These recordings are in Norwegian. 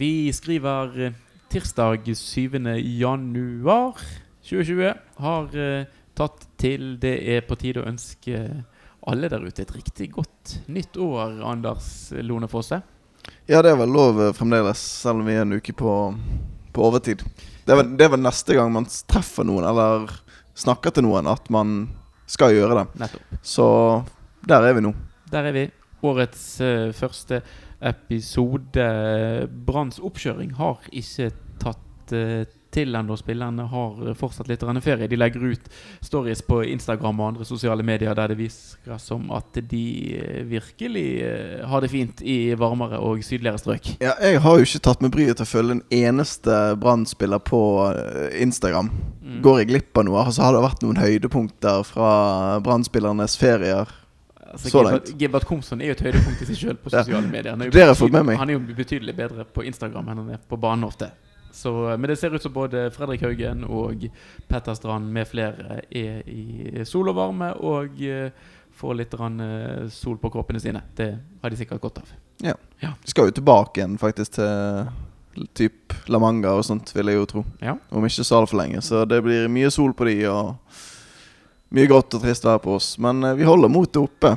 Vi skriver eh, tirsdag 7. januar 2020. Har eh, tatt til det er på tide å ønske alle der ute et riktig godt nytt år, Anders Lone Fosse. Ja, det er vel lov eh, fremdeles, selv om vi er en uke på, på overtid. Det er, vel, det er vel neste gang man treffer noen, eller snakker til noen, at man skal gjøre det. Nettopp. Så der er vi nå. Der er vi. Årets uh, første episode. Branns oppkjøring har ikke tatt uh, til ennå. Spillerne har fortsatt litt ferie. De legger ut stories på Instagram og andre sosiale medier der det viser som at de eh, virkelig eh, har det fint i varmere og sydligere strøk. Ja, jeg har jo ikke tatt meg bryet til å følge en eneste Brann-spiller på Instagram. Mm. Går jeg glipp av noe? Altså, har det vært noen høydepunkter fra Brann-spillernes ferier? Altså, Så langt. Gilbert Komson er jo et høydepunkt i seg selv på Ja. sosiale medier. Han er jo betydelig-. Han er jo betydelig bedre på Instagram enn han er på banen ofte. Så, men det ser ut som både Fredrik Haugen og Petter Strand med flere er i sol og varme og eh, får litt eh, sol på kroppene sine. Det har de sikkert godt av. Ja, de skal jo tilbake igjen faktisk til typ La Manga og sånt, vil jeg jo tro. Ja. Om ikke så altfor lenge. Så det blir mye sol på de, og mye grått og trist vær på oss. Men eh, vi holder motet oppe.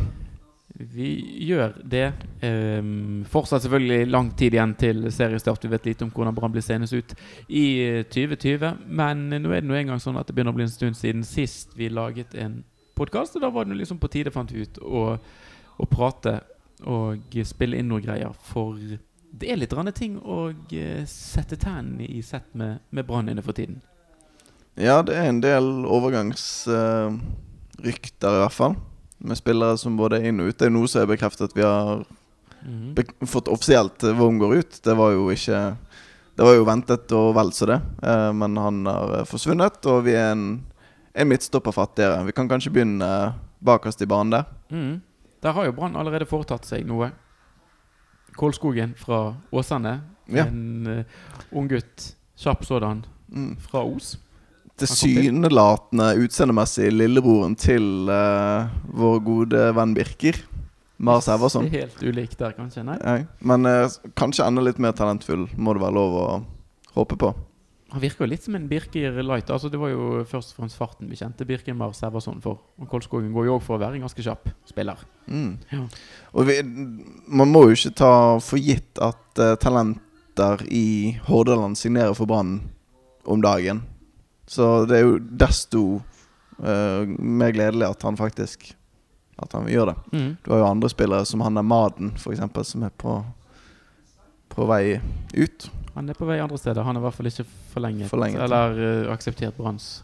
Vi gjør det. Um, fortsatt selvfølgelig lang tid igjen til seriestart. Vi vet lite om hvordan Brann blir senest ut i eh, 2020. Men nå er det nå engang sånn at det begynner å bli en stund siden sist vi laget en podkast. Da var det liksom på tide, fant vi ut, å, prate og spille inn noen greier. For det er litt rande ting å eh, sette tennene i sett med, med Brann inne for tiden. Ja, det er en del overgangsrykter, i hvert fall. Med spillere som både er inn og ut. Det er noe som er bekreftet. Vi har Mhm. fått offisielt hvor hun går ut. Det var jo ikke Det var jo ventet og vel så det. Uh, men han har eh, forsvunnet, og vi er en, en midtstopper fattigere. Vi kan kanskje begynne eh, bakerst i banen der. Mm. Der har jo Brann allerede foretatt seg noe. Kålskogen fra Åsane. Ja. En uh, ung gutt, kjapp sådan, Mm. fra Os. Tilsynelatende utseendemessig lillebroren til uh, vår gode venn Birker. Mars Everson. Er helt ulik der, kanskje? Nei. Nei. men uh, kanskje enda litt mer talentfull, må det være lov å håpe på. Han virker jo litt som en Birker Light. Altså, det var jo først og fremst farten vi kjente Birker Mars Everson for. Og Kolskogen går jo òg for å være en ganske kjapp spiller. Mm. Ja. Og vi, man må jo ikke ta for gitt at eh, talenter i Hordaland signerer for Brann om dagen. Så det er jo desto uh, mer gledelig at han faktisk At han gjør det. Mm. Du har jo andre spillere som han er Maden, f.eks., som er på, på vei ut. Han er på vei andre steder. Han er i hvert fall ikke forlenget, Forlenget, eller uh, akseptert Branns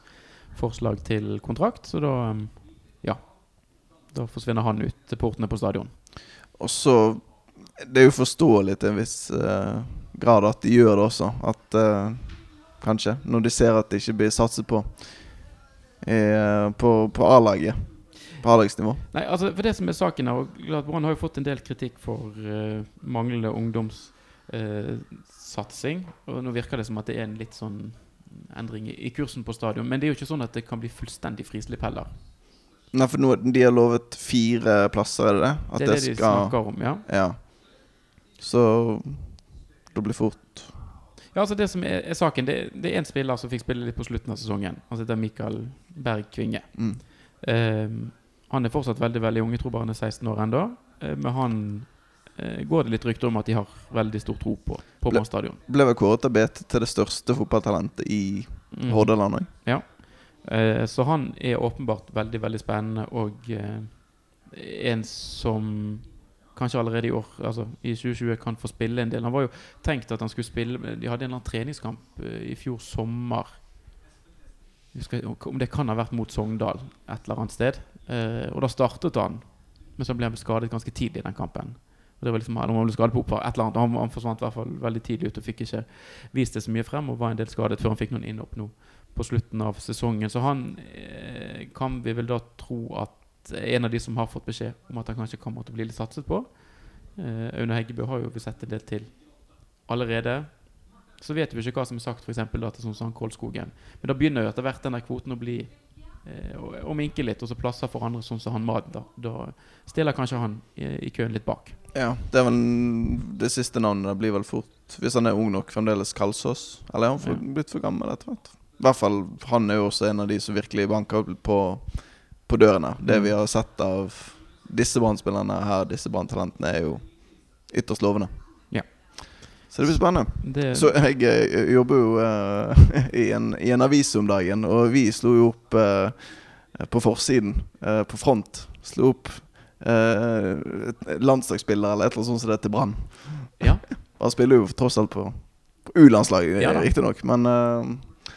forslag til kontrakt. Så da um, Ja. Da forsvinner han ut til portene på stadion. Og så Det er jo forståelig til en viss uh, grad at de gjør det også. At eh, Kanskje. Når de ser at det ikke blir satset på eh, på, på A-laget. På A-lagsnivå. Nei, altså for det som er saken her, og Brann har jo fått en del kritikk for uh, manglende ungdomssatsing. og nå virker det som at det er en litt sånn endring i, i kursen på stadion. Men det er jo ikke sånn at det kan bli fullstendig frislipp heller. Nei, for nå, de har lovet fire plasser, er det det? At det er det de snakker om, ja. Ja. Så det blir fort Ja, altså Det som er, er saken, det, det er en spiller som fikk spille litt på slutten av sesongen. Han heter Mikael Berg Kvinge. mm. Ehm, han er fortsatt veldig veldig ung, jeg tror bare han er 16 år ennå. Uh, men han uh, går det litt rykter om at de har veldig stor tro på på Ble- stadion. Ble vel kåret av BT til det største fotballtalentet i Mm. Hordaland òg. Eh, så han er åpenbart veldig, veldig spennende og en som kanskje allerede i år, altså i 2020, kan få spille en del. Han var jo tenkt at han skulle spille De hadde en eller annen treningskamp eh, i fjor sommer. Husker om det kan ha vært mot Sogndal et eller annet sted. Eh, og da startet han, men så ble han skadet ganske tidlig i den kampen. Og det var liksom, eller han ble skadet på oppvar, et eller annet. Han, han forsvant i hvert fall veldig tidlig ut og fikk ikke vist det så mye frem. Og var en del skadet før han fikk noen innhopp nå på slutten av sesongen. Så han eh, kan vi vel da tro at en av de som har fått beskjed om at han kanskje kommer til å bli litt satset på. Eh, Aune Heggebø har jo vi sett en del til allerede. Så vet vi ikke hva som er sagt for eksempel da til sånn som Kolskogen. Men da begynner jo etter hvert den der kvoten å bli eh, å, minke litt, og så plasser for andre sånn som han Mad. Da, da stiller kanskje han i, i køen litt bak. Ja, det er vel det siste navnet. Blir vel fort hvis han er ung nok, fremdeles Kalsås. Eller er han for, blitt for gammel etter hvert? I hvert fall, han er jo også en av de som virkelig banker på, på dørene. Det Mm. vi har sett av disse Brann-spillerne her, disse Brann-talentene, er jo ytterst lovende. Ja. Så det blir spennende. Det, Så jeg jeg, jobber jo uh, i, en, i en avis om dagen, og vi slo jo opp uh, på forsiden, uh, på front, slo opp eh, landslagsspiller eller et eller annet sånt som det til Brann. ja. Han spiller jo tross alt på, på U-landslaget, Ja riktignok, men eh,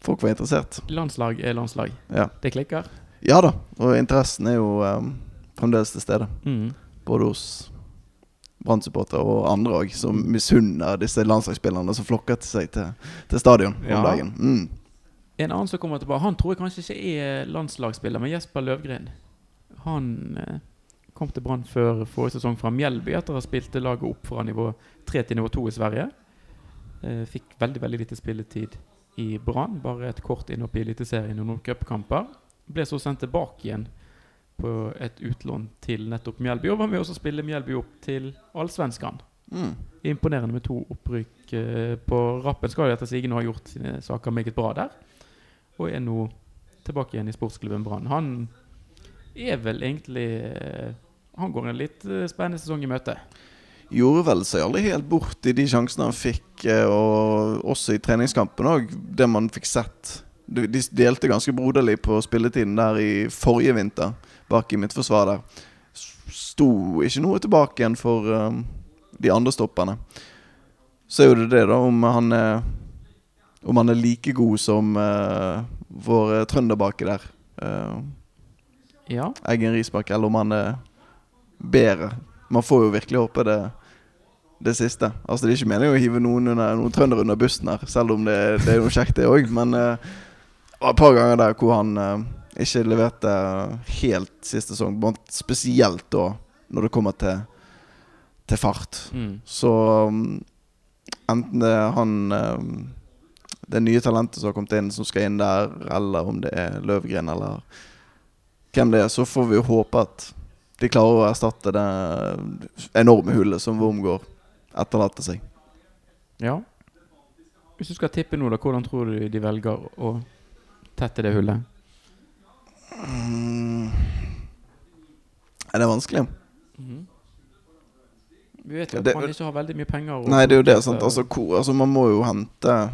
folk var interessert. Landslag er landslag. Ja. Det klikker. Ja da, og interessen er jo um, fremdeles til stede. Mm. Både hos Brann-supportere og andre òg, som misunner disse landslagsspillerne som flokker til seg til, til stadion Ja. om dagen. Mm. En annen som kommer tilbake, han tror jeg kanskje ikke er landslagsspiller, men Jesper Løvgren. Han eh, kom til Brann før forrige sesong fra Mjelby etter å ha spilt laget opp fra nivå 3 til nivå 2 i Sverige. Eh, fikk veldig veldig lite spilletid i Brann, bare et kort innhopp i Eliteserien og noen cupkamper. Ble så sendt tilbake igjen på et utlån til nettopp Mjelby, og var med å spille Mjelby opp til Allsvenskan. Mm. Imponerende med to opprykk eh, på rappen. Skal jo etter sigende ha gjort sine saker meget bra der. Og er nå tilbake igjen i sportsklubben Brann. Han er vel egentlig eh, Han går en litt eh, spennende sesong i møte. Gjorde vel seg aldri helt bort i de sjansene han fikk, og også i treningskampen òg, det man fikk sett. De de delte ganske broderlig på spilletiden der i forrige vinter, bak i midtforsvaret der. Sto ikke noe tilbake igjen for um, de andre stopperne. Så er jo det det, da, om han er Om han er like god som uh, vår trønderbake der. Uh, Ja. Eggen Risbakk, eller om han er bedre. Man får jo virkelig håpe det, det siste. Altså Det er ikke meningen å hive noen, under, noen trøndere under bussen her, selv om det, det er noe kjekt, det òg. Men eh, det var et par ganger der hvor han eh, ikke leverte helt siste sesong. Spesielt da når det kommer til, til fart. Mm. Så um, enten det er han um, Det nye talentet som har kommet inn, som skal inn der, eller om det er Løvgren, eller hvem det er, så får vi jo håpe at de klarer å erstatte det enorme hullet som Wormgård etterlater seg. ja. Hvis du skal tippe nå, da, hvordan tror du de velger å tette det hullet? Mm. Er det vanskelig? Mm. Vi vet jo at Det- man ikke har veldig mye penger. Nei, det er jo det. Sant? Altså, hvor, altså, man må jo hente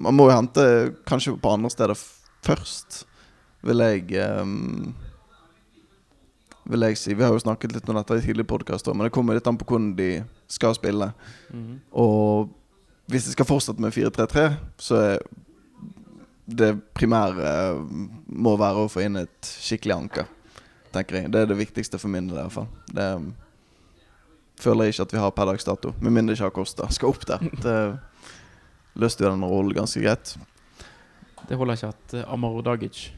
Man må jo hente kanskje på andre steder først, vil jeg um, Vil jeg si. Vi har jo snakket litt om dette i tidligere podkaster, men det kommer litt an på hvordan de skal spille. Mhm. Og hvis de skal fortsette med 4-3-3, så er det primære eh, må være å få inn et skikkelig anker, tenker jeg. Det er det viktigste for min del, i hvert fall. Det um, føler jeg ikke at vi har per dags dato. Med mindre ikke Acosta skal opp der. Det løste jo den rollen ganske greit. Det holder ikke at uh, Amaro Dagic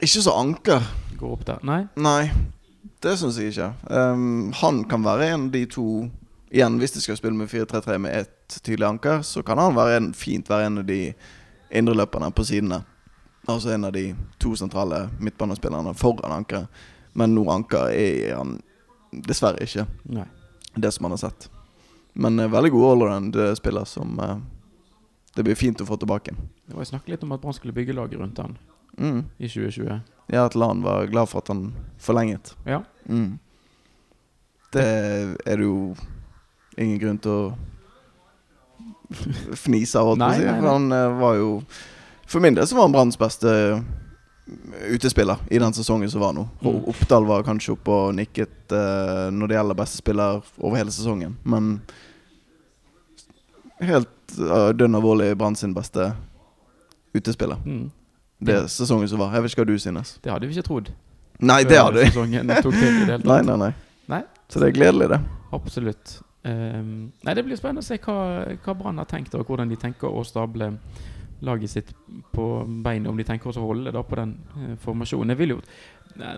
Ikke så anker. går opp der. Nei? Nei, det syns jeg ikke. Um, han kan være en av de to Igjen, hvis de skal spille med 4-3-3 med ett tydelig anker, så kan han være en, fint være en av de indreløperne på sidene. Altså en av de to sentrale midtbanespillerne foran ankeret. Men nå anker er han dessverre ikke, Nei. det som han har sett. Men eh, veldig god allround spiller som uh, det blir fint å få tilbake. Det var snakket litt om at Brann skulle bygge laget rundt han Mm. i 2020. Ja, at Lan var glad for at han forlenget. Ja. Mm. Det er det jo ingen grunn til å fnise av. Nei, nei, nei. Han eh, var jo For min del så var han Branns beste eh, utespiller i den sesongen som var nå. Mm. Oppdal var kanskje oppe og nikket uh, når det gjelder beste spiller over hele sesongen. Men helt uh, dønn alvorlig Brann sin beste utespiller. Mm. Det er sesongen som var. Jeg vet ikke hva du synes. Det hadde vi ikke trodd. Nei, det hadde jeg. sesongen tok til i det hele Nei, nei, nei. Nei. Så det er gledelig, det. Absolutt. Ehm, nei, Det blir spennende å se hva, hva Brann har tenkt, og hvordan de tenker å stable laget sitt på beina. Om de tenker å holde da på den uh, formasjonen. Jo,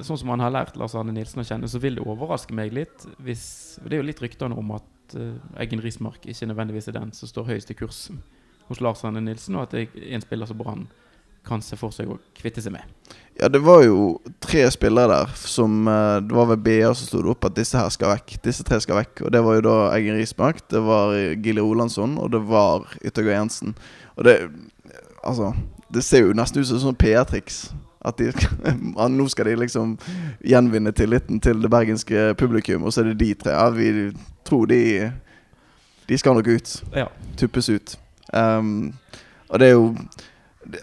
Sånn som han har lært Lars Arne Nilsen å kjenne, så vil det overraske meg litt hvis Det er jo litt ryktene om at uh, Eggen Rismark ikke nødvendigvis er den som står høyest i kurs hos Lars Arne Nilsen, og at det er en spiller som Brann kan se for seg å kvitte seg med. Ja, det var jo tre spillere der som eh, Det var ved BA som sto det opp at disse her skal vekk. Disse tre skal vekk. Og det var jo da Eggen Rismark, det var Gilly Rolandsson, og det var Yttergård Jensen. Og det Altså, det ser jo nesten ut som sånn PR-triks. At de, nå skal de liksom gjenvinne tilliten til det bergenske publikum, og så er det de tre. Ja, vi tror de De skal nok ut. Ja. Tuppes ut. Um, og det er jo det,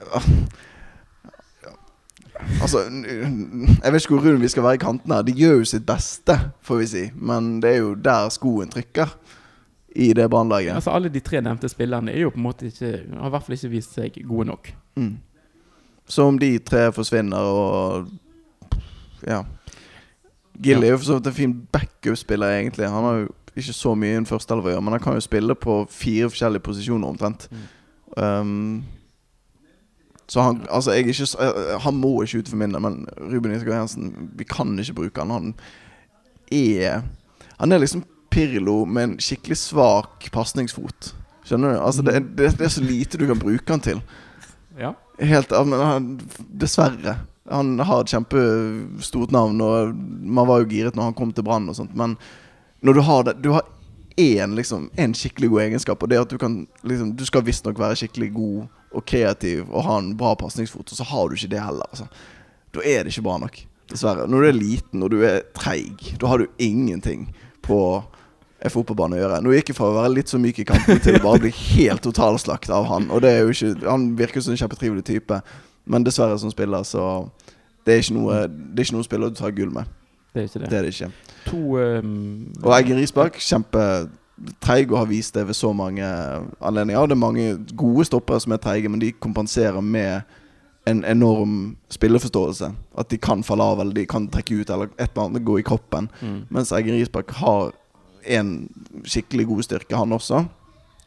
Altså Jeg vet ikke hvor rund vi skal være i kanten her. De gjør jo sitt beste, får vi si. Men det er jo der skoen trykker. I det brannlaget. Altså Alle de tre nevnte spillerne er jo på en måte ikke har i hvert fall ikke vist seg gode nok. Mm. Så om de tre forsvinner og Ja. Gilly er jo for så vidt en fin backup-spiller, egentlig. Han har jo ikke så mye i den første gjøre, men han kan jo spille på fire forskjellige posisjoner omtrent. Mm. Um, så han Altså, jeg ikke, eh, han må ikke ut for mindre, men Ruben Isgaard Jensen, vi kan ikke bruke han. Han er Han er liksom Pirlo med en skikkelig svak pasningsfot. Skjønner du? Altså, det, det, det er så lite du kan bruke han til. Ja. Helt men han, Dessverre. Han har et kjempestort navn, og man var jo giret når han kom til Brann og sånt, men når du har det Du har én liksom, en skikkelig god egenskap, og det er at du kan liksom, Du skal visstnok være skikkelig god og kreativ og ha en bra pasningsfot, og så har du ikke det heller. Altså. Da er det ikke bra nok. Dessverre. Når du er liten og du er treig, da har du ingenting på en fotballbane å gjøre. Nå gikk jeg fra å være litt så myk i kampen til å bare bli helt totalslakt av han. Og det er jo ikke Han virker som en kjempetrivelig type, men dessverre som spiller, så det er ikke noe Det er ikke noe spiller du tar gull med. Det er ikke det. Det er det ikke. To um, Og Eggen Risbakk, kjempetreig og har vist det ved så mange anledninger. Ja, det er mange gode stoppere som er treige, men de kompenserer med en enorm spilleforståelse. At de kan falle av, eller de kan trekke ut, eller et eller annet gå i kroppen. mm. Mens Eggen Risbakk har en skikkelig god styrke, han også.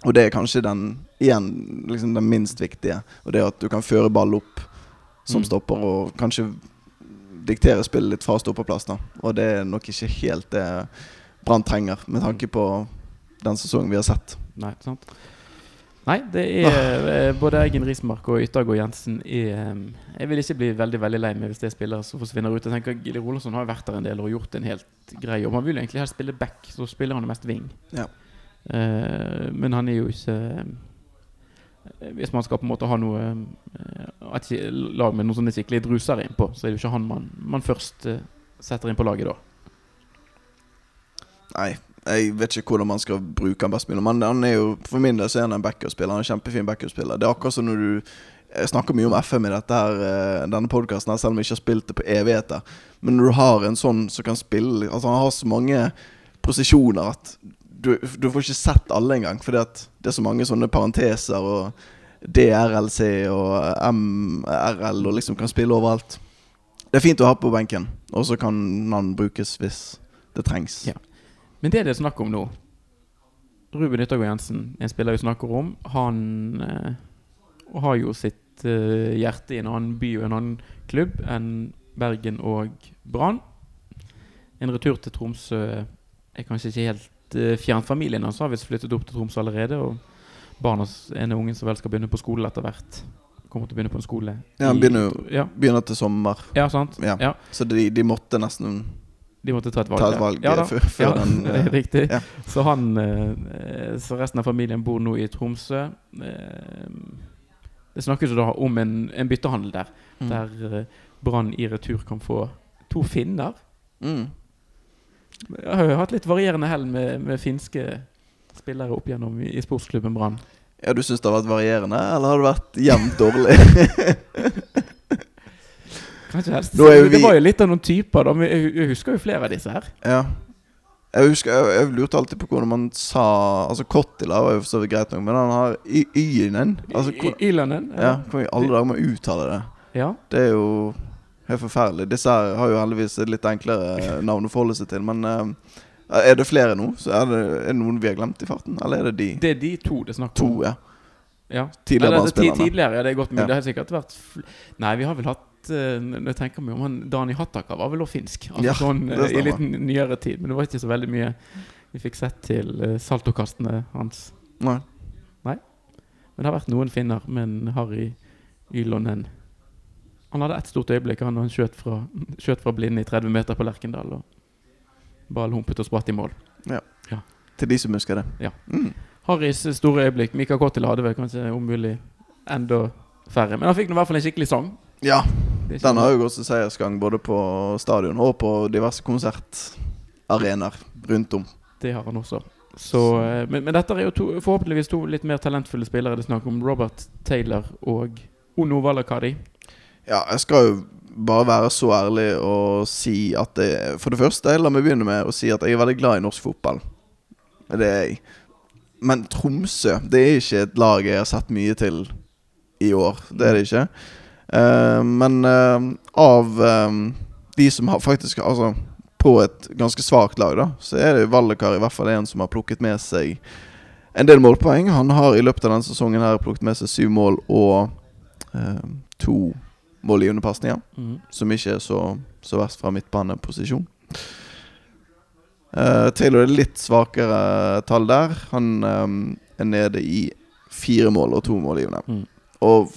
Og det er kanskje den igjen liksom den minst viktige. Og det at du kan føre ball opp som Mm. stopper, og kanskje diktere spillet litt fra stoppeplass. da Og det er nok ikke helt det Brann trenger, med tanke på den sesongen vi har sett. Nei, sant? Nei, det er eh, både Eggen Rismark og Yttergård Jensen er um, Jeg vil ikke bli veldig veldig lei meg hvis det er spillere som forsvinner ut. Jeg tenker Gilly Rolandsson har vært der en del og gjort en helt grei jobb. Han vil egentlig helst spille back, så spiller han mest wing. Ja. Uh, men han er jo ikke eh, Hvis man skal på en måte ha noe eh, Et lag med noen sånne skikkelige druser innpå, så er det jo ikke han man, man først eh, setter inn på laget da. Nei, jeg vet ikke hvordan man skal bruke han best mulig. Men han er jo, for min del så er han en backup-spiller. Han er en kjempefin backup-spiller. Det er akkurat som når du Jeg snakker mye om FM i her, eh, denne podkasten, selv om jeg ikke har spilt det på evigheter. Men når du har en sånn som kan spille Altså Han har så mange posisjoner at du, du får ikke sett alle engang. At det er så mange sånne parenteser og DRLC og MRL og liksom kan spille overalt. Det er fint å ha på benken, og så kan han brukes hvis det trengs. Ja. Men det er det snakk om nå. Ruben Yttergård Jensen, en spiller vi snakker om, han eh, har jo sitt eh, hjerte i en annen by og en annen klubb enn Bergen og Brann. En retur til Tromsø er kanskje ikke helt eh, fjernt. Familien hans har visst flyttet opp til Tromsø allerede. Og barna ene ungen som vel skal begynne på skole etter hvert, kommer til å begynne på en skole. Ja, han begynner ja. Begynner til sommer. ja, sant? Ja. Ja. Så de, de måtte nesten De måtte ta et valg. ta et valg Ja eh, før, før Ja, den det er eh, riktig. ja. Så han eh, Så resten av familien bor nå i Tromsø. Det snakkes jo da om en, en byttehandel der, mm. der Brann i retur kan få to finner. Mm. Jeg har jo hatt litt varierende hell med, med finske spillere opp gjennom i, i sportsklubben Brann. Ja, du syns det har vært varierende, eller har det vært jevnt dårlig? Det var jo litt av noen typer, da. Jeg, husker jo flere av disse her. ja. Jeg husker, jeg, jeg lurte alltid på hvordan man sa Altså Kottila var jo så greit nok, men han har y-en. Altså, ja, hvor i alle dager må uttaler uttale det? ja. Det er jo helt forferdelig. Disse her har jo heldigvis et litt enklere navn å forholde seg til. Men uh, er det flere nå? Så er, det, er det noen vi har glemt i farten? Eller er det de Det er de to det er snakk om. to? ja Ja. Tidligere Eller, det- Tidligere, ja, det er godt mulig. Ja. Det har sikkert vært Nei, vi har vel hatt eh, Når jeg tenker meg om han Dani Hattaka var vel også finsk. Altså Ja, sånn eh, I litt nyere tid. Men det var ikke så veldig mye vi fikk sett til uh, saltokastene hans. Nei. Nei. Men det har vært noen finner, men Harry Ylonen Han hadde ett stort øyeblikk han, han skjøt fra, skjøt fra blinde i 30 meter på Lerkendal. Og ball humpet og spratt i mål. Ja Til de som husker det. Ja. Mm. Harrys store øyeblikk. Mika Kottila hadde vel kanskje om mulig enda færre. Men han fikk nå i hvert fall en skikkelig sang. Ja, ikke- den har jo gått til seiersgang både på stadion og på diverse konsertarenaer rundt om. Det har han også. Så, eh, men, men dette er jo to, forhåpentligvis to litt mer talentfulle spillere det er snakk om. Robert Taylor og Ono Valakadi. Ja, jeg skal jo bare være så ærlig og si at det, For det første, la meg begynne med å si at jeg er veldig glad i norsk fotball. Det er jeg. Men Tromsø det er ikke et lag jeg har sett mye til i år. Det er det ikke. Eh, men eh, av eh, de som har faktisk Altså på et ganske svakt lag, da, så er det Vallekar i hvert fall en som har plukket med seg en del målpoeng. Han har i løpet av denne sesongen her plukket med seg syv mål og eh, to målgivende pasninger. Mm. Som ikke er så, så verst fra midtbaneposisjon. Uh, Taylor er litt svakere tall der. Han eh, er nede i fire mål og to målgivende. Mm. Og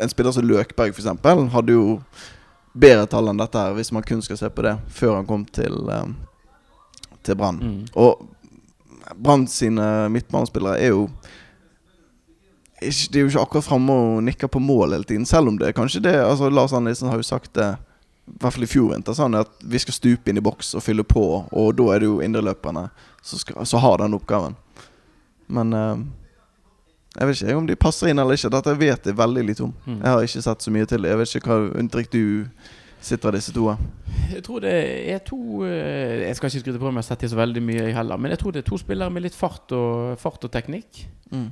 en spiller som Løkberg, eksempel, hadde jo bedre tall enn dette her, hvis man kun skal se på det, før han kom til, um, til Brann. Mm. Og Brann sine midtbanespillere er jo ikke, De er jo ikke akkurat framme og nikker på mål hele tiden, selv om det er kanskje det altså Lars Arne har jo sagt det, i hvert fall i fjor vinter, sånn at vi skal stupe inn i boks og fylle på, og da er det jo indreløperne som skal- som har den oppgaven. Men eh, jeg vet ikke om de passer inn eller ikke. Dette vet jeg veldig lite om. Mm. Jeg har ikke sett så mye til. Jeg vet ikke hva inntrykk du sitter av disse to. Jeg tror det er to eh, Jeg skal ikke skryte på meg å ha sett så veldig mye, jeg heller. Men jeg tror det er to spillere med litt fart og, fart og teknikk. Mm.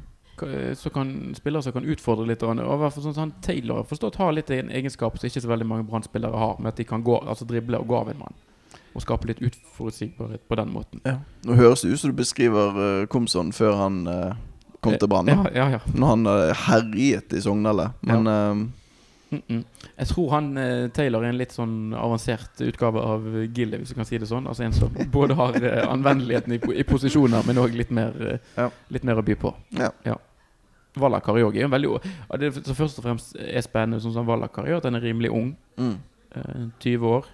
Så kan spillere som kan utfordre litt. Og hvert sånn som han Taylor forstått har litt en egenskap som ikke så veldig mange Brann-spillere har, med at de kan gå, altså drible og gå av en mann. Og skape litt utforutsigbarhet på den måten. Ja. Nå høres det ut som du beskriver uh, Komson før han eh, kom til Brann. Ja, ja, ja. Når han uh, herjet i Sogndal. Men eh, Mm -mm. Jeg tror han eh, Taylor er en litt sånn avansert utgave av Gille, hvis du kan si det sånn. Altså en som både har eh, anvendeligheten i, i posisjoner, men òg litt, mer, eh, Ja. litt mer å by på. ja. Valakari òg er veldig ja, Det som først og fremst er spennende sånn som er at han er rimelig ung. Mm. eh, 20 år.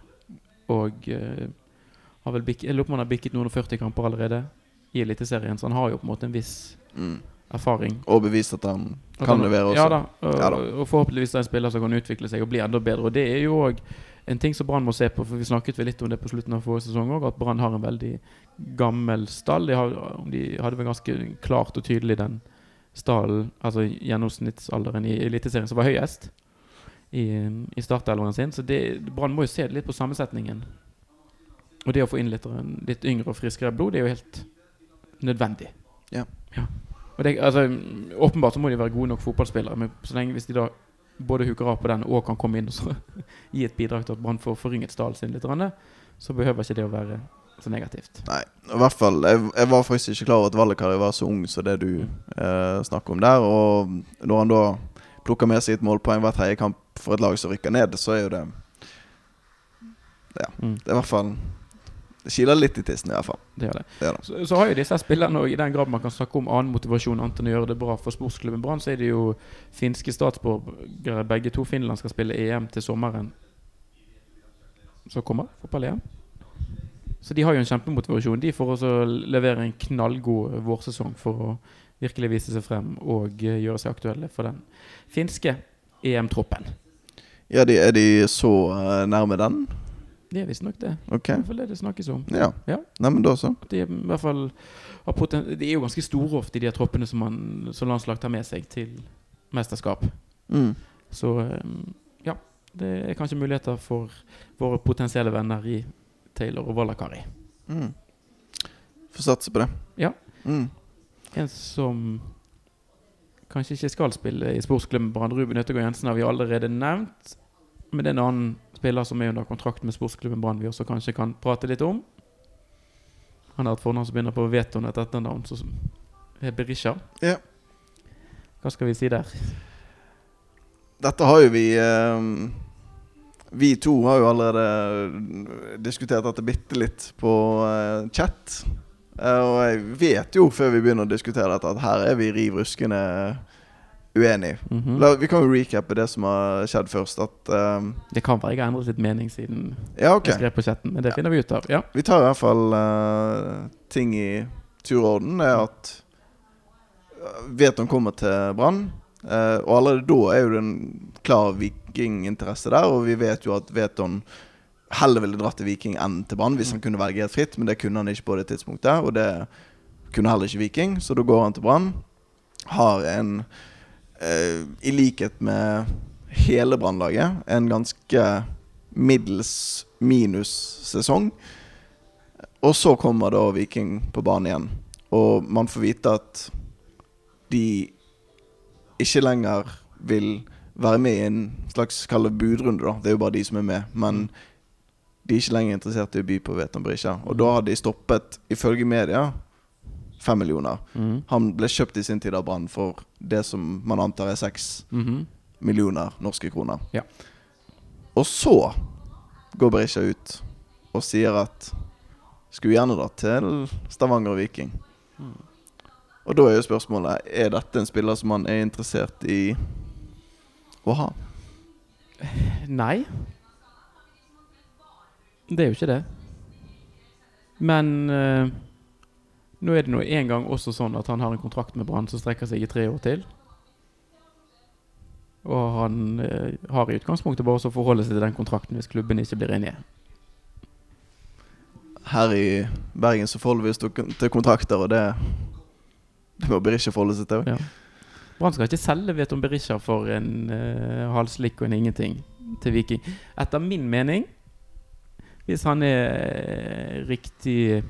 Og eh, har vel bikket, jeg lurer på om han har bikket noen og 40 kamper allerede i Eliteserien, så han har jo på en måte en viss Mm. Erfaring. Og bevist at han kan han- levere også. Ja da, og, Ja da. og forhåpentligvis er en spiller som kan utvikle seg og bli enda bedre. Og det er jo òg en ting som Brann må se på, for vi snakket vel litt om det på slutten av forrige sesong òg, at Brann har en veldig gammel stall. De, har, de hadde vel ganske klart og tydelig den stallen, altså gjennomsnittsalderen i Eliteserien, som var høyest i, i startelveren sin. Så det- Brann må jo se litt på sammensetningen. Og det å få inn litt, litt yngre og friskere blod, det er jo helt nødvendig. Ja. Og det, altså, åpenbart så må de være gode nok fotballspillere, men så lenge hvis de da både huker av på den og kan komme inn og så gi et bidrag til at Brann får forynget stallen sin litt, så behøver ikke det å være så negativt. Nei, i hvert fall Jeg, jeg var faktisk ikke klar over at Vallekari var så ung som det du eh, snakker om der. Og når han da plukker med seg et målpoeng hver tredje kamp for et lag som rykker ned, så er jo det Ja, Mm, det er i hvert fall Det kiler litt i tissen, i hvert fall. det gjør det. Det det. Så, så har jo disse spillerne, og i den grad man kan snakke om annen motivasjon annet enn å gjøre det bra for sportsklubben Brann, så er det jo finske statsborgere. Begge to Finland skal spille EM til sommeren som kommer. Fotball-EM. Så de har jo en kjempemotivasjon de for å levere en knallgod vårsesong for å virkelig vise seg frem og eh, gjøre seg aktuelle for den finske EM-troppen. Ja, de, er de så eh, nærme den? Det er visstnok det. Okay. I hvert fall det det snakkes om. Ja. Ja. Nei, men da så. De i hvert fall De er jo ganske store ofte, de troppene som, man, som landslag tar med seg til mesterskap. Mm. Så um, ja, det er kanskje muligheter for våre potensielle venner i Taylor og Wallakari. Mm. Får satse på det. Ja. Mm. En som kanskje ikke skal spille i sportsklubben Brann, Ruben Øttergård Jensen, har vi allerede nevnt. Men det er en annen spiller som er under kontrakt med sportsklubben Brann vi også kanskje kan prate litt om. Han har et fornavn som begynner på Veton, et etternavn som er Berisha. Ja. Hva skal vi si der? Dette har jo vi eh, Vi to har jo allerede diskutert dette bitte litt på eh, chat. Eh, og jeg vet jo, før vi begynner å diskutere dette, at her er vi riv ruskende uenig. Mhm. La, vi kan jo recappe det som har skjedd først. At um, Det kan være jeg har endret litt mening siden Ja, okay. jeg skrev på chatten, men det finner vi ut av. Ja. Vi tar i hvert fall uh, ting i turorden. Er at uh, Veton kommer til Brann. Uh, og allerede da er jo det en klar vikinginteresse der. Og vi vet jo at Veton heller ville dratt til Viking enn til Brann hvis han kunne velge helt fritt, men det kunne han ikke på det tidspunktet. Og det kunne heller ikke Viking, så da går han til Brann. Har en eh, I likhet med hele Brannlaget, en ganske middels minus-sesong. Og så kommer da Viking på banen igjen. Og man får vite at de ikke lenger vil være med i en slags kall budrunde, da. Det er jo bare de som er med. Men de er ikke lenger interessert i å by på Veton Brisja. Og da har de stoppet, ifølge media, fem millioner. Mm. Han ble kjøpt i sin tid av Brann for det som man antar er seks -hmm. millioner norske kroner. Ja. Og så går Berisha ut og sier at skulle gjerne dratt til Stavanger og Viking. Mm. Og da er jo spørsmålet Er dette en spiller som man er interessert i å ha. Nei. Det er jo ikke det. Men eh, nå er det nå en gang også sånn at han har en kontrakt med Brann som strekker seg i tre år til. Og han eh, har i utgangspunktet bare å forholde seg til den kontrakten hvis klubben ikke blir enige. Her i Bergen så forholder vi oss til kontrakter, og det Det må Berisha forholde seg til. Ja. Brann skal ikke selge Veton Berisha for en uh, halslikk og en ingenting til Viking. Etter min mening, hvis han er eh, riktig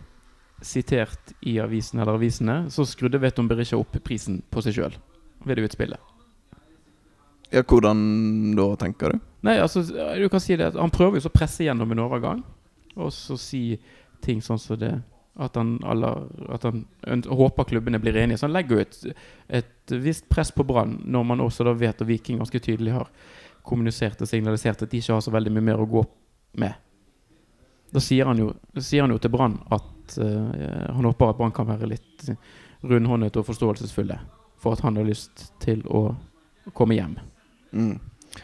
sitert i avisen eller avisene, så skrudde Veton Berisha opp prisen på seg sjøl ved det utspillet. Ja, hvordan da, tenker du? Nei, altså, du kan si det at Han prøver jo så å presse gjennom en overgang, og så si ting sånn som det at han, aller, at han håper klubbene blir enige. Så han legger jo et, et visst press på Brann, når man også da vet at Viking ganske tydelig har kommunisert og signalisert at de ikke har så veldig mye mer å gå med. Da sier han jo, sier han jo til Brann at eh, han håper at Brann kan være litt rundhåndet og forståelsesfulle for at han har lyst til å komme hjem. Mm.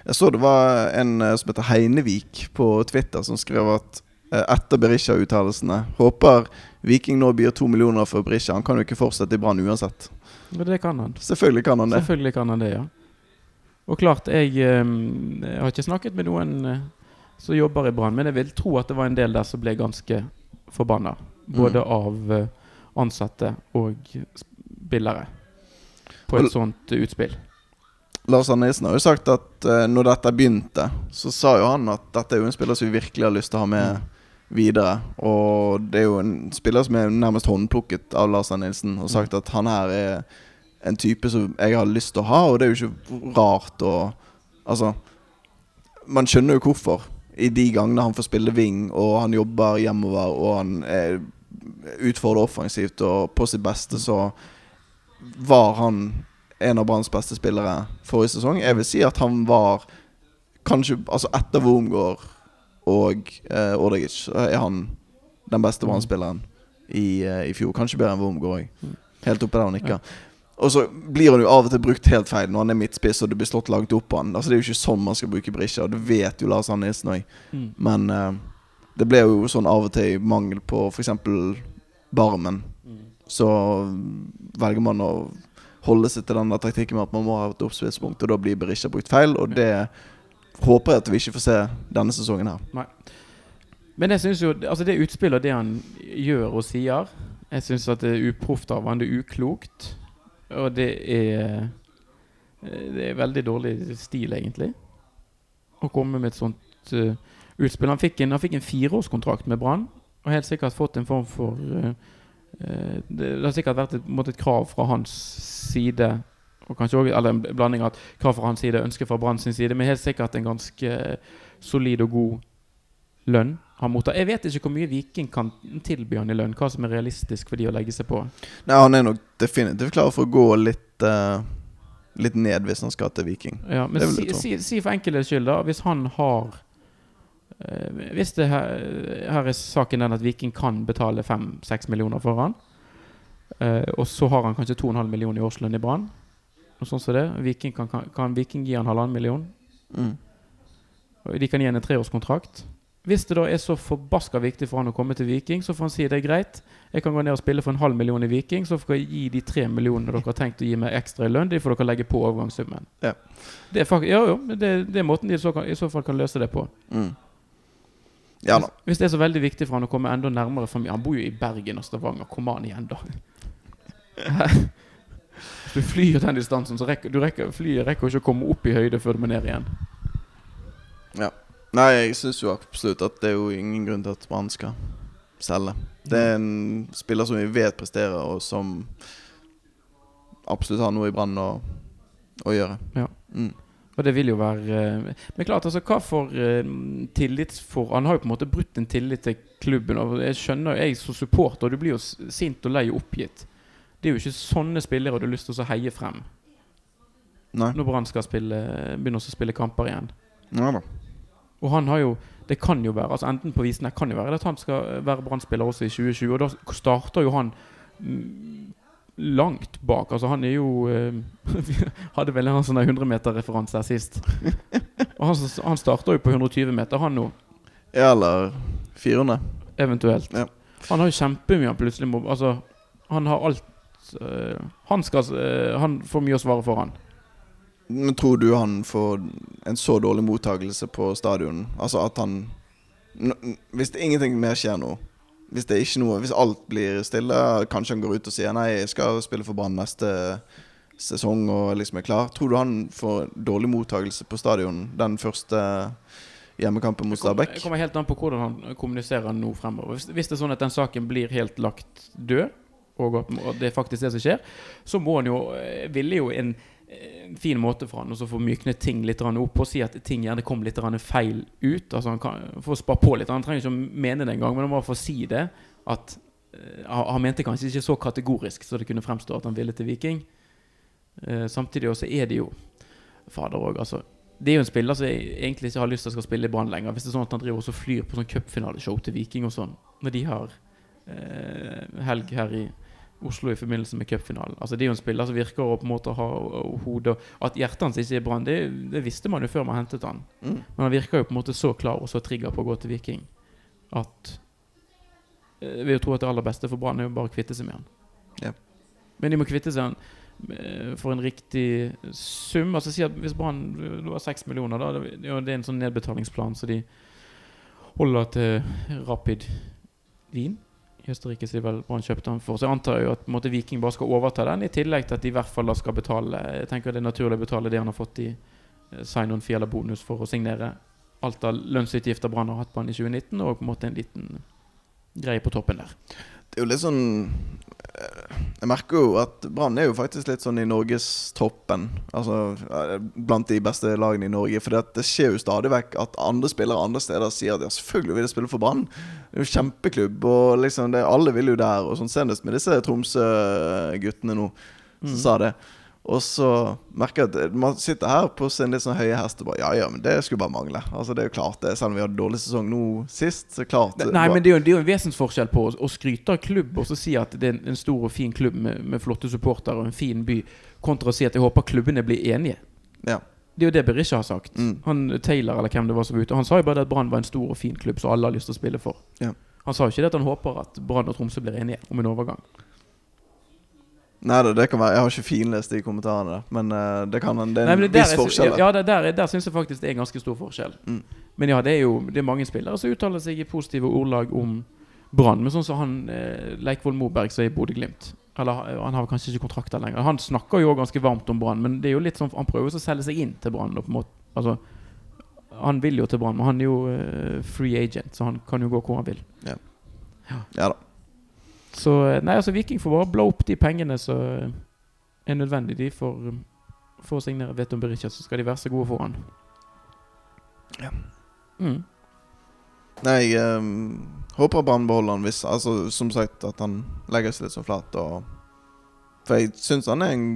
Jeg så det var en eh, som heter Heinevik på Twitter som skrev at eh, etter Berisha-uttalelsene Håper Viking nå byr to millioner for Berisha. Han kan jo ikke fortsette i Brann uansett. Men det kan han. Selvfølgelig kan han det. Selvfølgelig kan han det, ja. Og klart, jeg, jeg har ikke snakket med noen som jobber i Brann, men jeg vil tro at det var en del der som ble ganske forbanna. Både av eh, ansatte og spillere. På et sånt eh, utspill. Lars Arne Nilsen har jo sagt at uh, når dette begynte, så sa jo han at dette er jo en spiller som vi virkelig har lyst til å ha med videre. Og det er jo en spiller som er nærmest håndplukket av Lars Arne Nilsen, og sagt at han her er en type som jeg har lyst til å ha, og det er jo ikke rart å Altså, man skjønner jo hvorfor. I de gangene han får spille wing, og han jobber hjemover, og han er, utfordrer offensivt og på sitt beste, så var han en av Branns beste spillere forrige sesong. Jeg vil si at han var kanskje Altså etter Wormgård og eh, Ordagic er han den beste Brann-spilleren i, eh, i fjor. Kanskje bedre enn Wormgård òg. Mm. Helt oppe der han nikker. Og så blir han jo av og til brukt helt feil når han er midtspiss og det blir slått langt opp på han. Altså Det er jo ikke sånn man skal bruke Brisja, det vet jo Lars Arne Nilsen òg. Mm. Men uh, det ble jo sånn av og til i mangel på f.eks. Barmen. Så velger man å holde seg til den taktikken med at man må ha et oppspillspunkt, og da blir Berisha brukt feil. Og det håper jeg at vi ikke får se denne sesongen her. Men jeg synes jo Altså det utspillet og det han gjør og sier Jeg synes at det er uproft av han, det er uklokt. Og det er Det er veldig dårlig stil, egentlig. Å komme med et sånt uh, utspill. Han fikk en, han fikk en fireårskontrakt med Brann, og helt sikkert fått en form for uh, uh, det, har sikkert vært et, på måte et krav fra hans side og kanskje også, Eller en blanding av krav fra hans side og ønske fra Brann sin side, men helt sikkert en ganske solid og god lønn han mottar. Jeg vet ikke hvor mye Viking kan tilby han i lønn. Hva som er realistisk for de å legge seg på. Nei, Han er nok definitivt klar for å gå litt uh, Litt ned hvis han skal til Viking. Ja, men si, si, si for enkelhets skyld, da. Hvis han har uh, Hvis det her, her er saken den at Viking kan betale 5-6 millioner for han, uh, og så har han kanskje 2,5 millioner i årslønn i Brann, og sånn som det. Viking kan, kan, kan Viking gi han halvannen million? Mm. De kan gi han en treårskontrakt. Hvis det da er så forbaska viktig for han å komme til Viking, så får han si det er greit. Jeg kan gå ned og spille for en halv million i Viking, så får jeg gi de tre millionene dere har tenkt å gi meg ekstra i lønn. De får dere legge på overgangssummen. Ja. Det er, ja, jo, det, det er måten de så, kan, i så fall kan løse det på. Mm. Ja. Hvis, hvis det er så veldig viktig for han å komme enda nærmere familien Han bor jo i Bergen og Stavanger. Kom an igjen, da. Du flyr den distansen, så rekker, du rekker, flyet rekker ikke å komme opp i høyde før du må ned igjen. Nei, jeg syns jo absolutt at det er jo ingen grunn til at Brann skal selge. Det er en spiller som vi vet presterer, og som absolutt har noe i Brann å, å gjøre. Ja. Mm. Og det vil jo være eh, Men klart, altså, hva for tillit for Han har jo på en måte brutt en tillit til klubben. Og jeg skjønner, jeg som supporter, du blir jo sint og lei og oppgitt. Det er jo ikke sånne spillere du har lyst til å heie frem Nei. når Brann skal spille, begynne å spille kamper igjen. Nei da. Og han har jo Det kan jo være altså Enten på visene kan jo være at han skal være Brann-spiller også i 2020. Og da starter jo han mm, langt bak. Altså han er jo eh, Vi hadde vel en sånn 100-meter-referanse her sist. Og han, han starter jo på 120 meter, han nå, Ja, eller 400. eventuelt. Ja. Han har jo kjempemye han plutselig må Altså, han har alt eh, Han skal eh, Han får mye å svare for, han. Men tror du han får en så dårlig mottakelse på stadion? Altså at han Hvis det ingenting mer skjer nå Hvis det ikke noe Hvis alt blir stille, kanskje han går ut og sier Nei, jeg skal spille for Brann neste sesong og liksom er klar. Tror du han får dårlig mottakelse på stadion den første hjemmekampen mot Stabæk? det kommer helt an på hvordan han kommuniserer nå fremover. Hvis, hvis det er sånn at den saken blir helt lagt død, og at det er faktisk det som skjer, så må han jo eh, ville jo en fin måte for han å få mykne ting litt opp og si at ting gjerne kom litt feil ut. Altså han kan få spa på litt. Han trenger ikke å mene det engang, men han må få si det. At eh, han, mente kanskje ikke så kategorisk så det kunne fremstå at han ville til Viking. Eh, samtidig også er det jo Fader òg, altså. Det er jo en spiller som jeg egentlig ikke har lyst til å spille i Brann lenger. Hvis det er sånn at han driver også flyr på sånn cupfinaleshow til Viking og sånn, når de har eh, helg her i Oslo i forbindelse med cupfinalen. Altså Det er jo en spiller som virker å på en måte ha hodet At hjertet hans ikke er Brann, det, det visste man jo før man hentet han. Mm. Men han virker jo på en måte så klar og så trigger på å gå til Viking at eh, vil jo tro at det aller beste for Brann er jo bare å kvitte seg med han. Ja. Men de må kvitte seg han eh, for en riktig sum. Altså si at Hvis Brann har seks millioner, da det, ja, det er en sånn nedbetalingsplan så de holder til Rapid Wien Østerrike, sier vel Brann kjøpte han for. Så jeg antar jo at måte, Viking bare skal overta den, i tillegg til at de i hvert fall da skal betale Jeg tenker det er naturlig å betale det han har fått i eh, sign-on fee eller bonus for å signere alt av lønnsutgifter Brann har hatt på han i 2019, og på en måte en liten greie på toppen der. Det er jo litt sånn eh, Jeg merker jo at Brann er jo faktisk litt sånn i norgestoppen. Altså eh, blant de beste lagene i Norge. For det skjer jo stadig vekk at andre spillere andre steder sier at ja, selvfølgelig vil jeg spille for Brann. Det er jo kjempeklubb, og liksom det, alle vil jo der. Og sånn senest med disse Tromsø-guttene nå som Mm. sa det. Og så merker jeg at man sitter her på sin litt sånn høye hest og bare Ja ja, men det skulle bare mangle. Altså Det er jo klart det. Selv om vi hadde dårlig sesong nå sist, så klart Nei, Nei, men det er jo, det er jo en vesensforskjell på å, skryte av klubb og så si at det er en, en stor og fin klubb med, med flotte supportere og en fin by, kontra å si at jeg håper klubbene blir enige. Ja. Det er jo det Berisha har sagt. Mm. Han Taylor eller hvem det var som var ute. Han sa jo bare at Brann var en stor og fin klubb som alle har lyst til å spille for. Ja. Han sa jo ikke det at han håper at Brann og Tromsø blir enige om en overgang. Nei, det, det kan være Jeg har ikke finlest de kommentarene, der, men uh, det kan det er en Nei, det viss forskjell. Ja, der, der, der syns jeg faktisk det er en ganske stor forskjell. Mm. Men ja, det er jo det er mange spillere som uttaler seg i positive ordlag om Brann. Men sånn som han eh, Leikvoll Moberg som er i Bodø-Glimt. Eller eh, han har kanskje ikke kontrakter lenger. Han snakker jo ganske varmt om Brann, men det er jo litt sånn han prøver å selge seg inn til Brann. Altså, han vil jo til Brann, men han er jo eh, free agent, så han kan jo gå hvor han vil. Ja, Ja da. Så eh, nei, altså Viking får bare blå opp de pengene som er nødvendig de for, eh, for å signere Veton Berisha, så skal de være så gode for han. Ja. Mm. Nei, jeg um, håper Brann beholder han hvis Altså, som sagt, at han legger seg litt så flat. Og, for jeg syns han er en,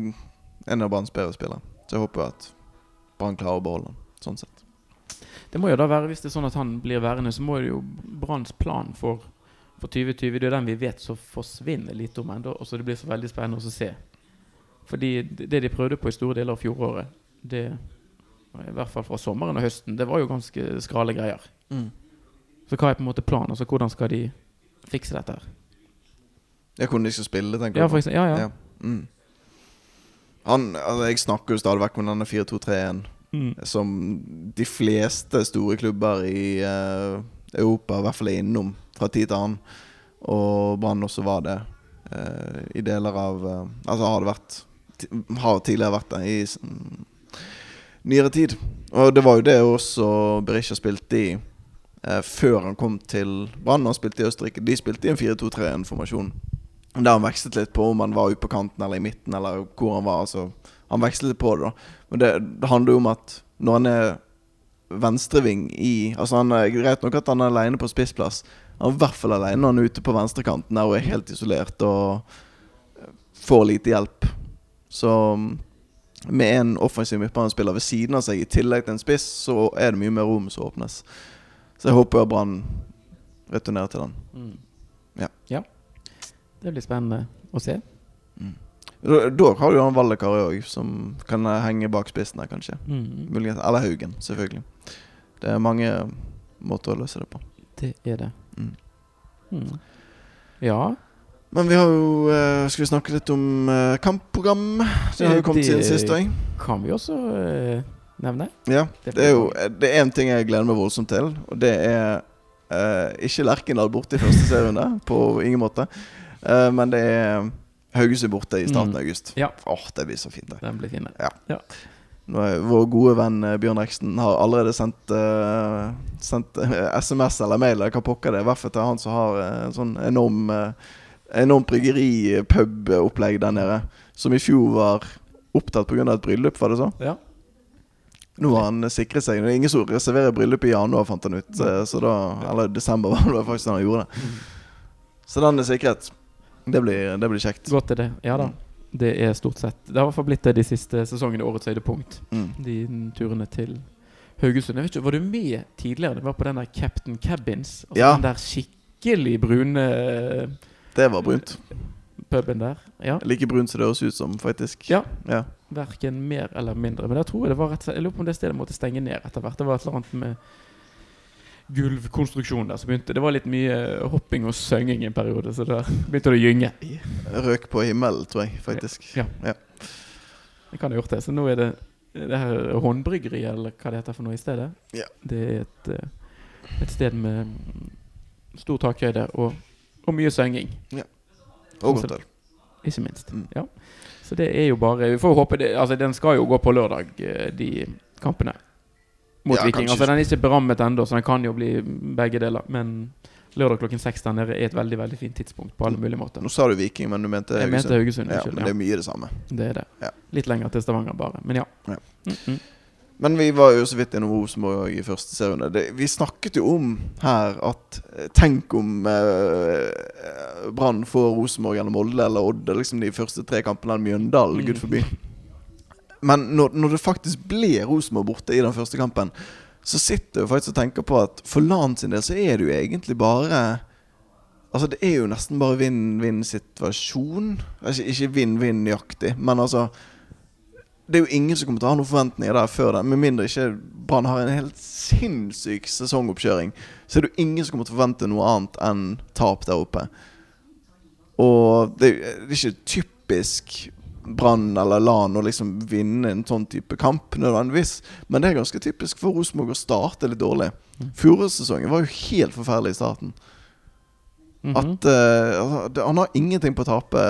en av Branns bedre spillere. Så jeg håper at Brann klarer å beholde han, sånn sett. Det må jo da være, Hvis det er sånn at han blir værende, så må det jo Branns plan for, for 2020 Det er den vi vet så forsvinner litt om ennå. Og så det blir så veldig spennende å se Fordi det de prøvde på i store deler av fjoråret, det i hvert fall fra sommeren og høsten, det var jo ganske skrale greier. Mm. Så hva er på en måte planen? Altså Hvordan skal de fikse dette her? Jeg kunne ikke spille, tenker Ja, du ja, ja. Ja. Mm. Han, altså, jeg snakker jo stadig vekk om denne 4-2-3-1, Mm. som de fleste store klubber i uh, Europa i hvert fall er innom fra tid til annen. Og Brann også var det eh, i deler av eh, Altså har det vært Har tidligere vært det i mm, nyere tid. Og det var jo det også Berisha spilte i eh, før han kom til Brann. Han spilte i Østerrike. De spilte i en 4-2-3-1-formasjon. Der han vekslet litt på om han var ute på kanten eller i midten, eller hvor han var. Altså, han vekslet litt på det, da. Men det, det handler jo om at når han er venstreving i Altså han er Greit nok at han er alene på spissplass. Han er i hvert fall alene når han er ute på venstrekanten og er helt isolert og eh, får lite hjelp. Så mm, med en offensiv midtbanespiller ved siden av seg i tillegg til en spiss, så er det mye mer rom som åpnes. Så jeg håper Brann returnerer til den. Mm. Ja. Det blir spennende å se. Da, da har du jo han Vallekari òg, som kan henge bak spissen her, kanskje. Mm. Eller Haugen, selvfølgelig. Det er mange måter å løse det på. Det er det. Mm. Mm. Ja. Men vi har jo uh, Skal vi snakke litt om uh, kampprogram? Det har jo kommet siden sist òg. Kan vi også uh, nevne. Ja. Det er jo Det er én ting jeg gleder meg voldsomt til, og det er ikke Lerkendal borte i første serierunde. På ingen måte. Men det er Haugesund borte i starten Mm. av august. Ja. Åh, det blir så fint, det. Den blir fin. Ja er Vår gode venn eh, Bjørn Reksten har allerede sendt, uh, sendt eh, SMS eller mail, eller hva pokker det er. I hvert fall til han som har eh, en sånn enorm uh, Enormt bryggeri-pub-opplegg der nede. Som i fjor var opptatt pga. et bryllup, var det så? Ja. Nå har han sikret seg. Det er ingen som reserverer bryllup i januar, fant han ut. eh, Så da, eller desember var det faktisk da han gjorde det. Så den er sikret. Det blir, det blir kjekt. Godt er det. Ja da. Det er stort sett Det har i hvert fall blitt det de siste sesongene. Årets høydepunkt. Mm. De turene til Haugesund. Jeg vet ikke, Var du med tidligere? Det var på den der Captain Cabins. Altså Ja. Den der skikkelig brune eh, Det var brunt. puben der. Ja. Like brunt som det høres ut som, faktisk. Ja. ja. Verken mer eller mindre. Men jeg tror det var rett, og slett jeg lurer på om det stedet måtte stenge ned etter hvert. Det var et eller annet med gulvkonstruksjon der som begynte. Det var litt mye hopping og synging i en periode, så der begynte det å gynge. Røk på himmelen, tror jeg, faktisk. Ja. Ja. Jeg kan ha gjort det. Så nå er det det her håndbryggeriet, eller hva det heter for noe i stedet. Ja. Det er et, eh, et sted med stor takhøyde og, og mye synging, Og godt øl. ikke minst. Mm. Ja. Så det er jo bare Vi får håpe det Altså, den skal jo gå på lørdag, eh, de kampene. Mot Ja, Viking. Altså, den er ikke berammet ennå, så den kan jo bli begge deler. Men lørdag klokken seks der nede er et veldig veldig fint tidspunkt på alle mulige måter. Nå sa du Viking, men du mente Jeg mente Haugesund. Ja, men det er mye det samme. det er det. Ja. Litt lenger til Stavanger, bare. Men ja. Ja. Mm -mm. Men vi var jo så vidt innom Rosenborg i første serierunde. Det- Vi snakket jo om her at eh, Tenk om eh, Brann får Rosenborg eller Molde eller Odd liksom de første tre kampene eller Mjøndalen, Mm. gud forby. Men når, når det faktisk ble Rosenborg borte i den første kampen, så sitter jeg faktisk og tenker på at for LAN sin del så er det jo egentlig bare Altså Det er jo nesten bare vinn-vinn-situasjon. Altså, ikke vinn-vinn-nøyaktig, men altså det er jo ingen som kommer til å ha noen forventninger der før det. Med mindre ikke Brann har en helt sinnssyk sesongoppkjøring, så er det jo ingen som kommer til å forvente noe annet enn tap der oppe. Og det, er- er ikke typisk Brann eller LAN å liksom vinne en sånn type kamp, nødvendigvis. Men det er ganske typisk for Rosenborg å starte litt dårlig. Mm. Fjorårssesongen var jo helt forferdelig i starten. Mhm. At eh, altså, det, Han har ingenting på å tape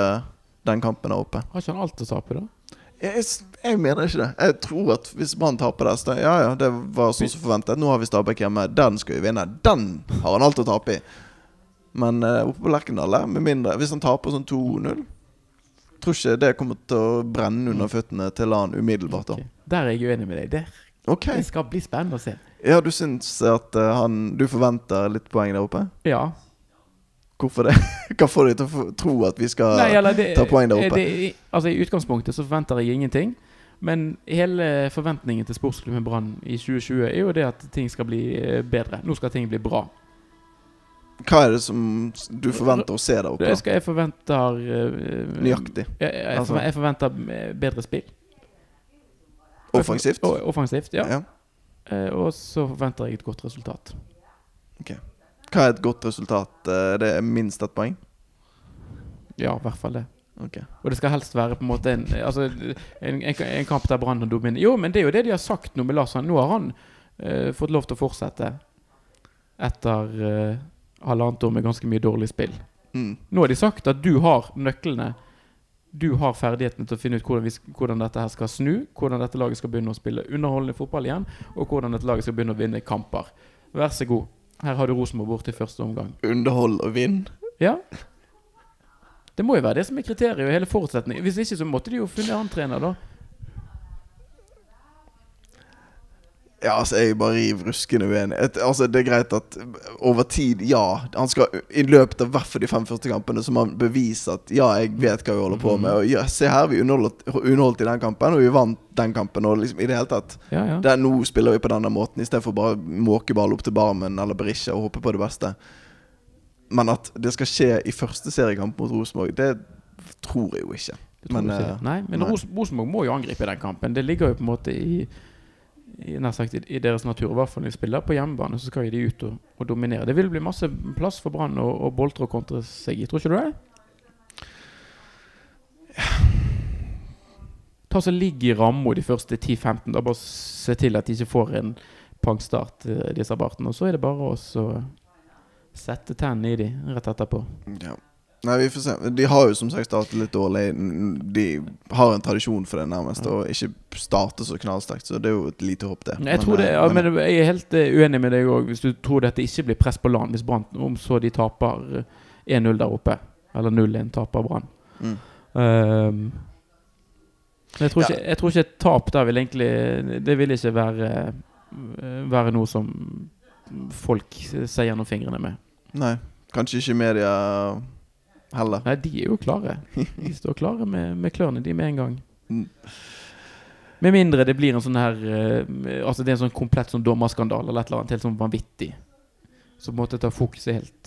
den kampen der oppe. Har ikke han alt å tape, da? Jeg, jeg mener ikke det. Jeg tror at hvis Brann taper der, så Ja ja, det var sånn som forventet. Nå har vi Stabæk hjemme. Den skal vi vinne. Den har han alt å tape i. Men uh, oppe på Lerkendal, med mindre Hvis han taper sånn 2-0 Tror ikke det kommer til å brenne under føttene til han umiddelbart. da okay. Der er jeg uenig med deg. Det, Okay. det skal bli spennende å se. Ja, du syns at eh, han Du forventer litt poeng der oppe? Ja. Hvorfor det? Hva får deg til å tro at vi skal Nei, eller det, ta poeng der oppe. Det, altså I utgangspunktet så forventer jeg ingenting. Men hele forventningen til sportsklubben Brann i 2020 er jo det at ting skal bli eh, bedre. Nå skal ting bli bra. Hva er det som du forventer å se der oppe? Jeg, skal jeg forventer uh, Nøyaktig. Jeg, jeg, Altså- jeg forventer eh, bedre spill. Offensivt? Offensivt, ja. Ja. Uh, og så forventer jeg et godt resultat. Ok Hva er et godt resultat? Uh, Det er minst ett poeng? Ja, i hvert fall det. Okay. Og det skal helst være på en måte en, altså, en, en, en kamp der Brann har dominert. Jo, men det er jo det de har sagt nå med Lars. Nå har han eh, fått lov til å fortsette etter eh, halvannet år med ganske mye dårlig spill. Mm. Nå har de sagt at du har nøklene. Du har ferdighetene til å finne ut hvordan, vi, hvordan dette her skal snu, hvordan dette laget skal begynne å spille underholdende fotball igjen, og hvordan dette laget skal begynne å vinne kamper. Vær så god. Her har du Rosenborg borte i første omgang. Underhold og vinn? Ja. Det må jo være det som er kriteriet og hele forutsetningen. Hvis ikke så måtte de jo funnet annen trener, da. Ja, altså, jeg er bare riv ruskende uenig. Et, altså, det er greit at over tid, ja. Han skal i løpet av hvert fall de fem første kampene Så må han bevise at ja, jeg vet hva vi holder på med. Og ja, se her, vi underholdt, underholdt i den kampen, og vi vant den kampen. Og liksom i det hele tatt Ja, ja. det er, Nå spiller vi på denne måten, istedenfor bare måke ball opp til Barmen eller Berisha og håpe på det beste. Men at det skal skje i første seriekamp mot Rosenborg, det tror jeg jo ikke. Men, ikke. eh, Nei, men. Rosenborg må jo angripe den kampen. Det ligger jo på en måte i, i, sagt, i, deres natur. I hvert fall når de spiller på hjemmebane, så skal de ut og, og dominere. Det vil bli masse plass for Brann å å boltre og kontre seg i. Tror ikke du det? Ta så Ligg i ramma de første 10-15. Da Bare se til at de ikke får en pangstart, eh, disse bartene. Og så er det bare å sette tennene i de rett etterpå. Ja. Nei, vi får se. De har jo som sagt startet litt dårlig. De har en tradisjon for det, nærmest. Å Og ikke starte så knallsterkt, så det er jo et lite håp, det. Jeg, tror det, eh, ja, men jeg er helt eh, uenig med deg òg, hvis du tror dette ikke blir press på land. Hvis Brann om så de taper eh, 1-0 der oppe, eller 0-1 taper Brann. mm. Um, jeg, tror Ja. ikke, jeg tror ikke et tap der vil egentlig Det vil ikke være, eh, være noe som folk ser gjennom fingrene med. Nei. Kanskje ikke media heller. Nei, de er jo klare. De står klare med, med klørne, de, med en gang. Mm. Med mindre det blir en sånn her uh, Altså det er en sånn komplett sånn dommerskandale eller et eller annet helt sånn vanvittig. Så på en måte tar fokuset helt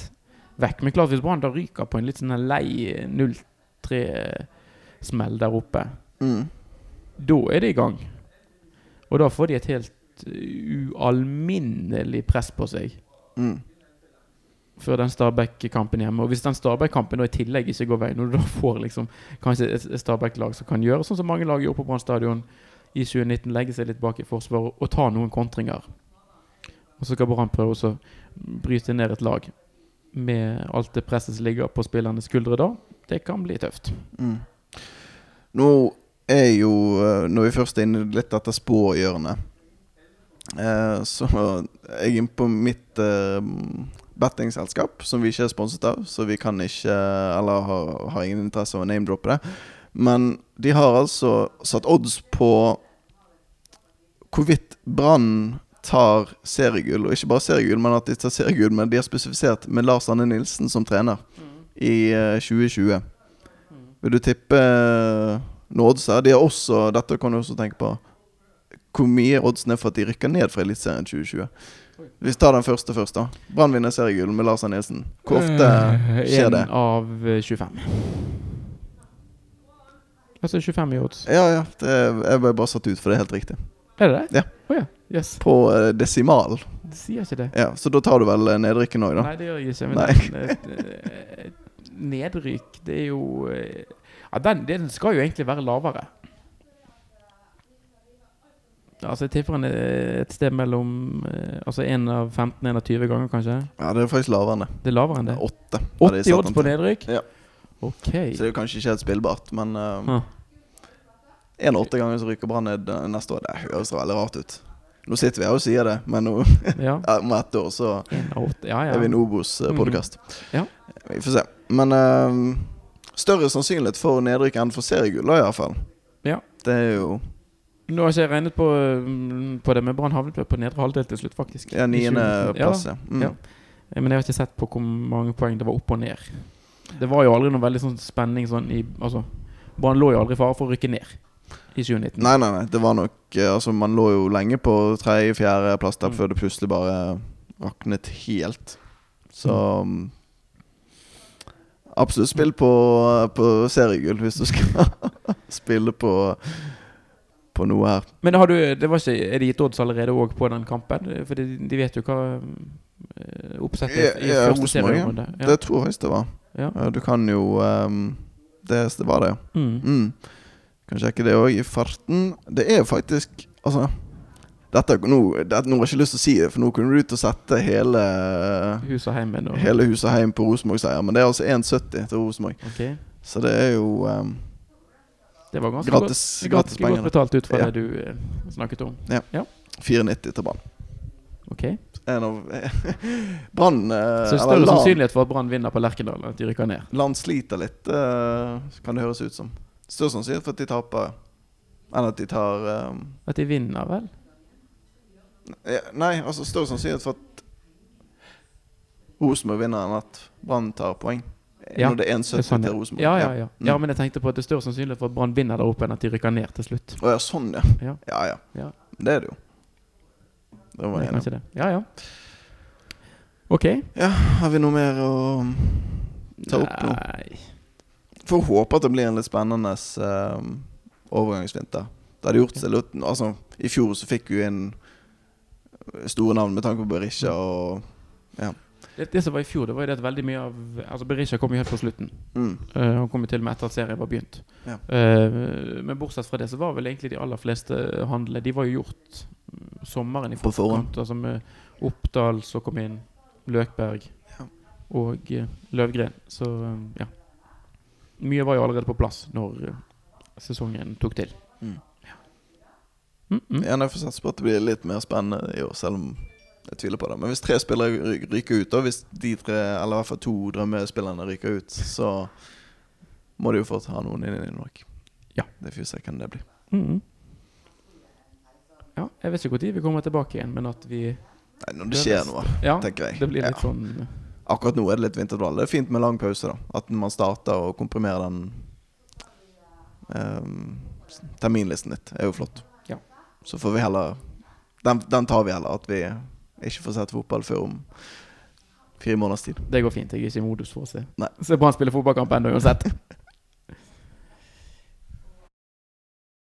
vekk. Men klart hvis Brann da ryker på en litt sånn lei 0-3-smell der oppe, Mm. da er det i gang. Og da får de et helt eh, ualminnelig press på seg Mm. Før den Stabæk-kampen hjemme. Og hvis den Stabæk-kampen i tillegg ikke går veien, og du da får liksom kanskje et Stabæk-lag som kan gjøre sånn som mange lag gjorde på Brann stadion i 2019, legge seg litt bak i forsvaret og ta noen kontringer. Og så skal Brann prøve å bryte ned et lag med alt det presset som ligger på spillernes skuldre da. Det kan bli tøft. Mm. Nå er jo eh, Når vi først er inne litt dette spåhjørnet, eh, så er jeg inne på mitt eh, bettingselskap, som vi ikke er sponset av, så vi kan ikke Eller har, har ingen interesse av å name-droppe det. Men de har altså satt odds på hvorvidt Brann tar seriegull, og ikke bare seriegull, men at de tar seriegull, men de har spesifisert med Lars Anne Nilsen som trener i eh, 2020. Vil du tippe eh, noen odds her? De har også, dette kan du også tenke på Hvor mye oddsen er for at de rykker ned fra Eliteserien 2020? Vi tar den første først, da. Brann vinner seriegull med Lars Nilsen. Hvor ofte Eh, skjer det? 1 av eh, 25. Altså 25 i odds. Ja, ja. Det jeg ble bare satt ut, for det er helt riktig. Er det det? Ja. Oh, ja. Yes. På uh, desimal. Det sier ikke det. Ja, Så da tar du vel eh, nedrykken òg, da? Nei, det gjør jeg ikke. Men den, eh, eh, nedrykk, det er jo eh, Ja, den, den skal jo egentlig være lavere. Altså, jeg tipper han er et sted mellom eh, Altså 1 av 15, 1 av 20 ganger, kanskje. Ja, det er faktisk lavere enn det. Det er lavere enn det. 8. 80 satt odds på nedrykk? Ja. Ok. Så det er jo kanskje ikke helt spillbart, men uh, Ah. En av åtte ganger så ryker Brann ned eh, neste år. Det høres veldig rart ut. Nå sitter vi her og sier det, men nå, Ja. om ett år så. Ja, ja. er vi en Obos-podkast. Ja. Vi får se. Men uh, større sannsynlighet for nedrykk enn for seriegull, da, iallfall. Ja. Det er jo Nå har ikke jeg regnet på, mm, på det, men Brann havnet på nedre halvdel til slutt, faktisk. ja, I 2019. niendeplass, ja. Mm. Ja. Eh, Men jeg har ikke sett på hvor mange poeng det var opp og ned. Det var jo aldri noe veldig sånn spenning sånn i Altså, Brann lå jo aldri i fare for å rykke ned i 2019. Nei, nei, nei. Det var nok eh, Altså, man lå jo lenge på tredje-fjerdeplass der Mm. før det plutselig bare raknet helt. Så mm, Absolutt spill på, på seriegull hvis du skal spille på På noe her. Men har du, det var ikke, er det gitt odds allerede òg på den kampen? For de, de vet jo hva eh, oppsettet i Ja, første serierunde. Ja. Det tror jeg det var. Ja. Du kan jo um, det, det var det, ja. Mm. Mm. Kan sjekke det òg i farten. Det er jo faktisk Altså dette, nå, det, nå har jeg ikke lyst til å si det, for nå kunne du ut og sette hele huset og Hele huset hjem på Rosenborg-seier. Men det er altså 1,70 til Rosenborg. Okay. Så det er jo ehm, Det var ganske gratis, godt, gratis ganske godt betalt ut fra Ja. det du eh, snakket om. Ja, 4,90 til Brann. Ok En av Brann eh, Så større Lan- sannsynlighet for at Brann vinner på Lerkendal enn at de rykker ned. Land sliter litt, eh, kan det høres ut som. Større sannsynlighet for at de taper enn at de tar ehm, At de vinner, vel? Nei, altså større sannsynlighet for at Rosenborg vinner enn at Brann tar poeng. Ja, Når det er 1,70 er sånn, til ja. Rosenborg. Ja, ja, ja. Mm. ja, men jeg tenkte på at det er større sannsynlighet for at Brann vinner der oppe enn at de rykker ned til slutt. Å ja, sånn, ja. Ja. Ja, ja. Ja. Det er det jo. Det var jeg enig. Ja, ja. Ok. Ja, har vi noe mer å ta opp nå? Nei Får håpe at det blir en litt spennende eh, overgangsvinter. Det hadde gjort seg litt Altså, i fjor så fikk vi inn store navn med tanke på Berisha og det, det som var i fjor, det var jo det at veldig mye av Altså Berisha kom jo helt på slutten. mm, Uh, han kom jo til og med etter at serien var begynt. Ja. Uh, men bortsett fra det så var vel egentlig de aller fleste handlene De var jo gjort mm, sommeren i forkant. Altså med Oppdal som kom inn, Løkberg Ja. og uh, Løvgren. Så eh, ja. Mye var jo allerede på plass når eh, sesongen tok til. Mm. Ja. Mm, mm. Jeg får satse på at det blir litt mer spennende i år, selv om jeg tviler på det. Men hvis tre spillere ryker ut, og hvis de tre, eller i hvert fall to drømmespillerne ryker ut, så må de jo fort ha noen inn i nok. Ja. Det får vi se hvem det blir. Mm. Ja, jeg vet ikke når vi kommer tilbake igjen, men at vi Nei, når det skjer noe, Ja, tenker jeg. det blir litt Ja. sånn Akkurat nå er det litt vinterdvale. Det er fint med lang pause, da. At man starter og komprimerer den ehm, Terminlisten litt Det er jo flott. Ja. Så får vi heller den, den tar vi heller, at vi ikke får sett fotball før om fire måneders tid. Det går fint. Jeg er ikke i modus for å se Nei. Se Brann spille fotballkamp ennå uansett.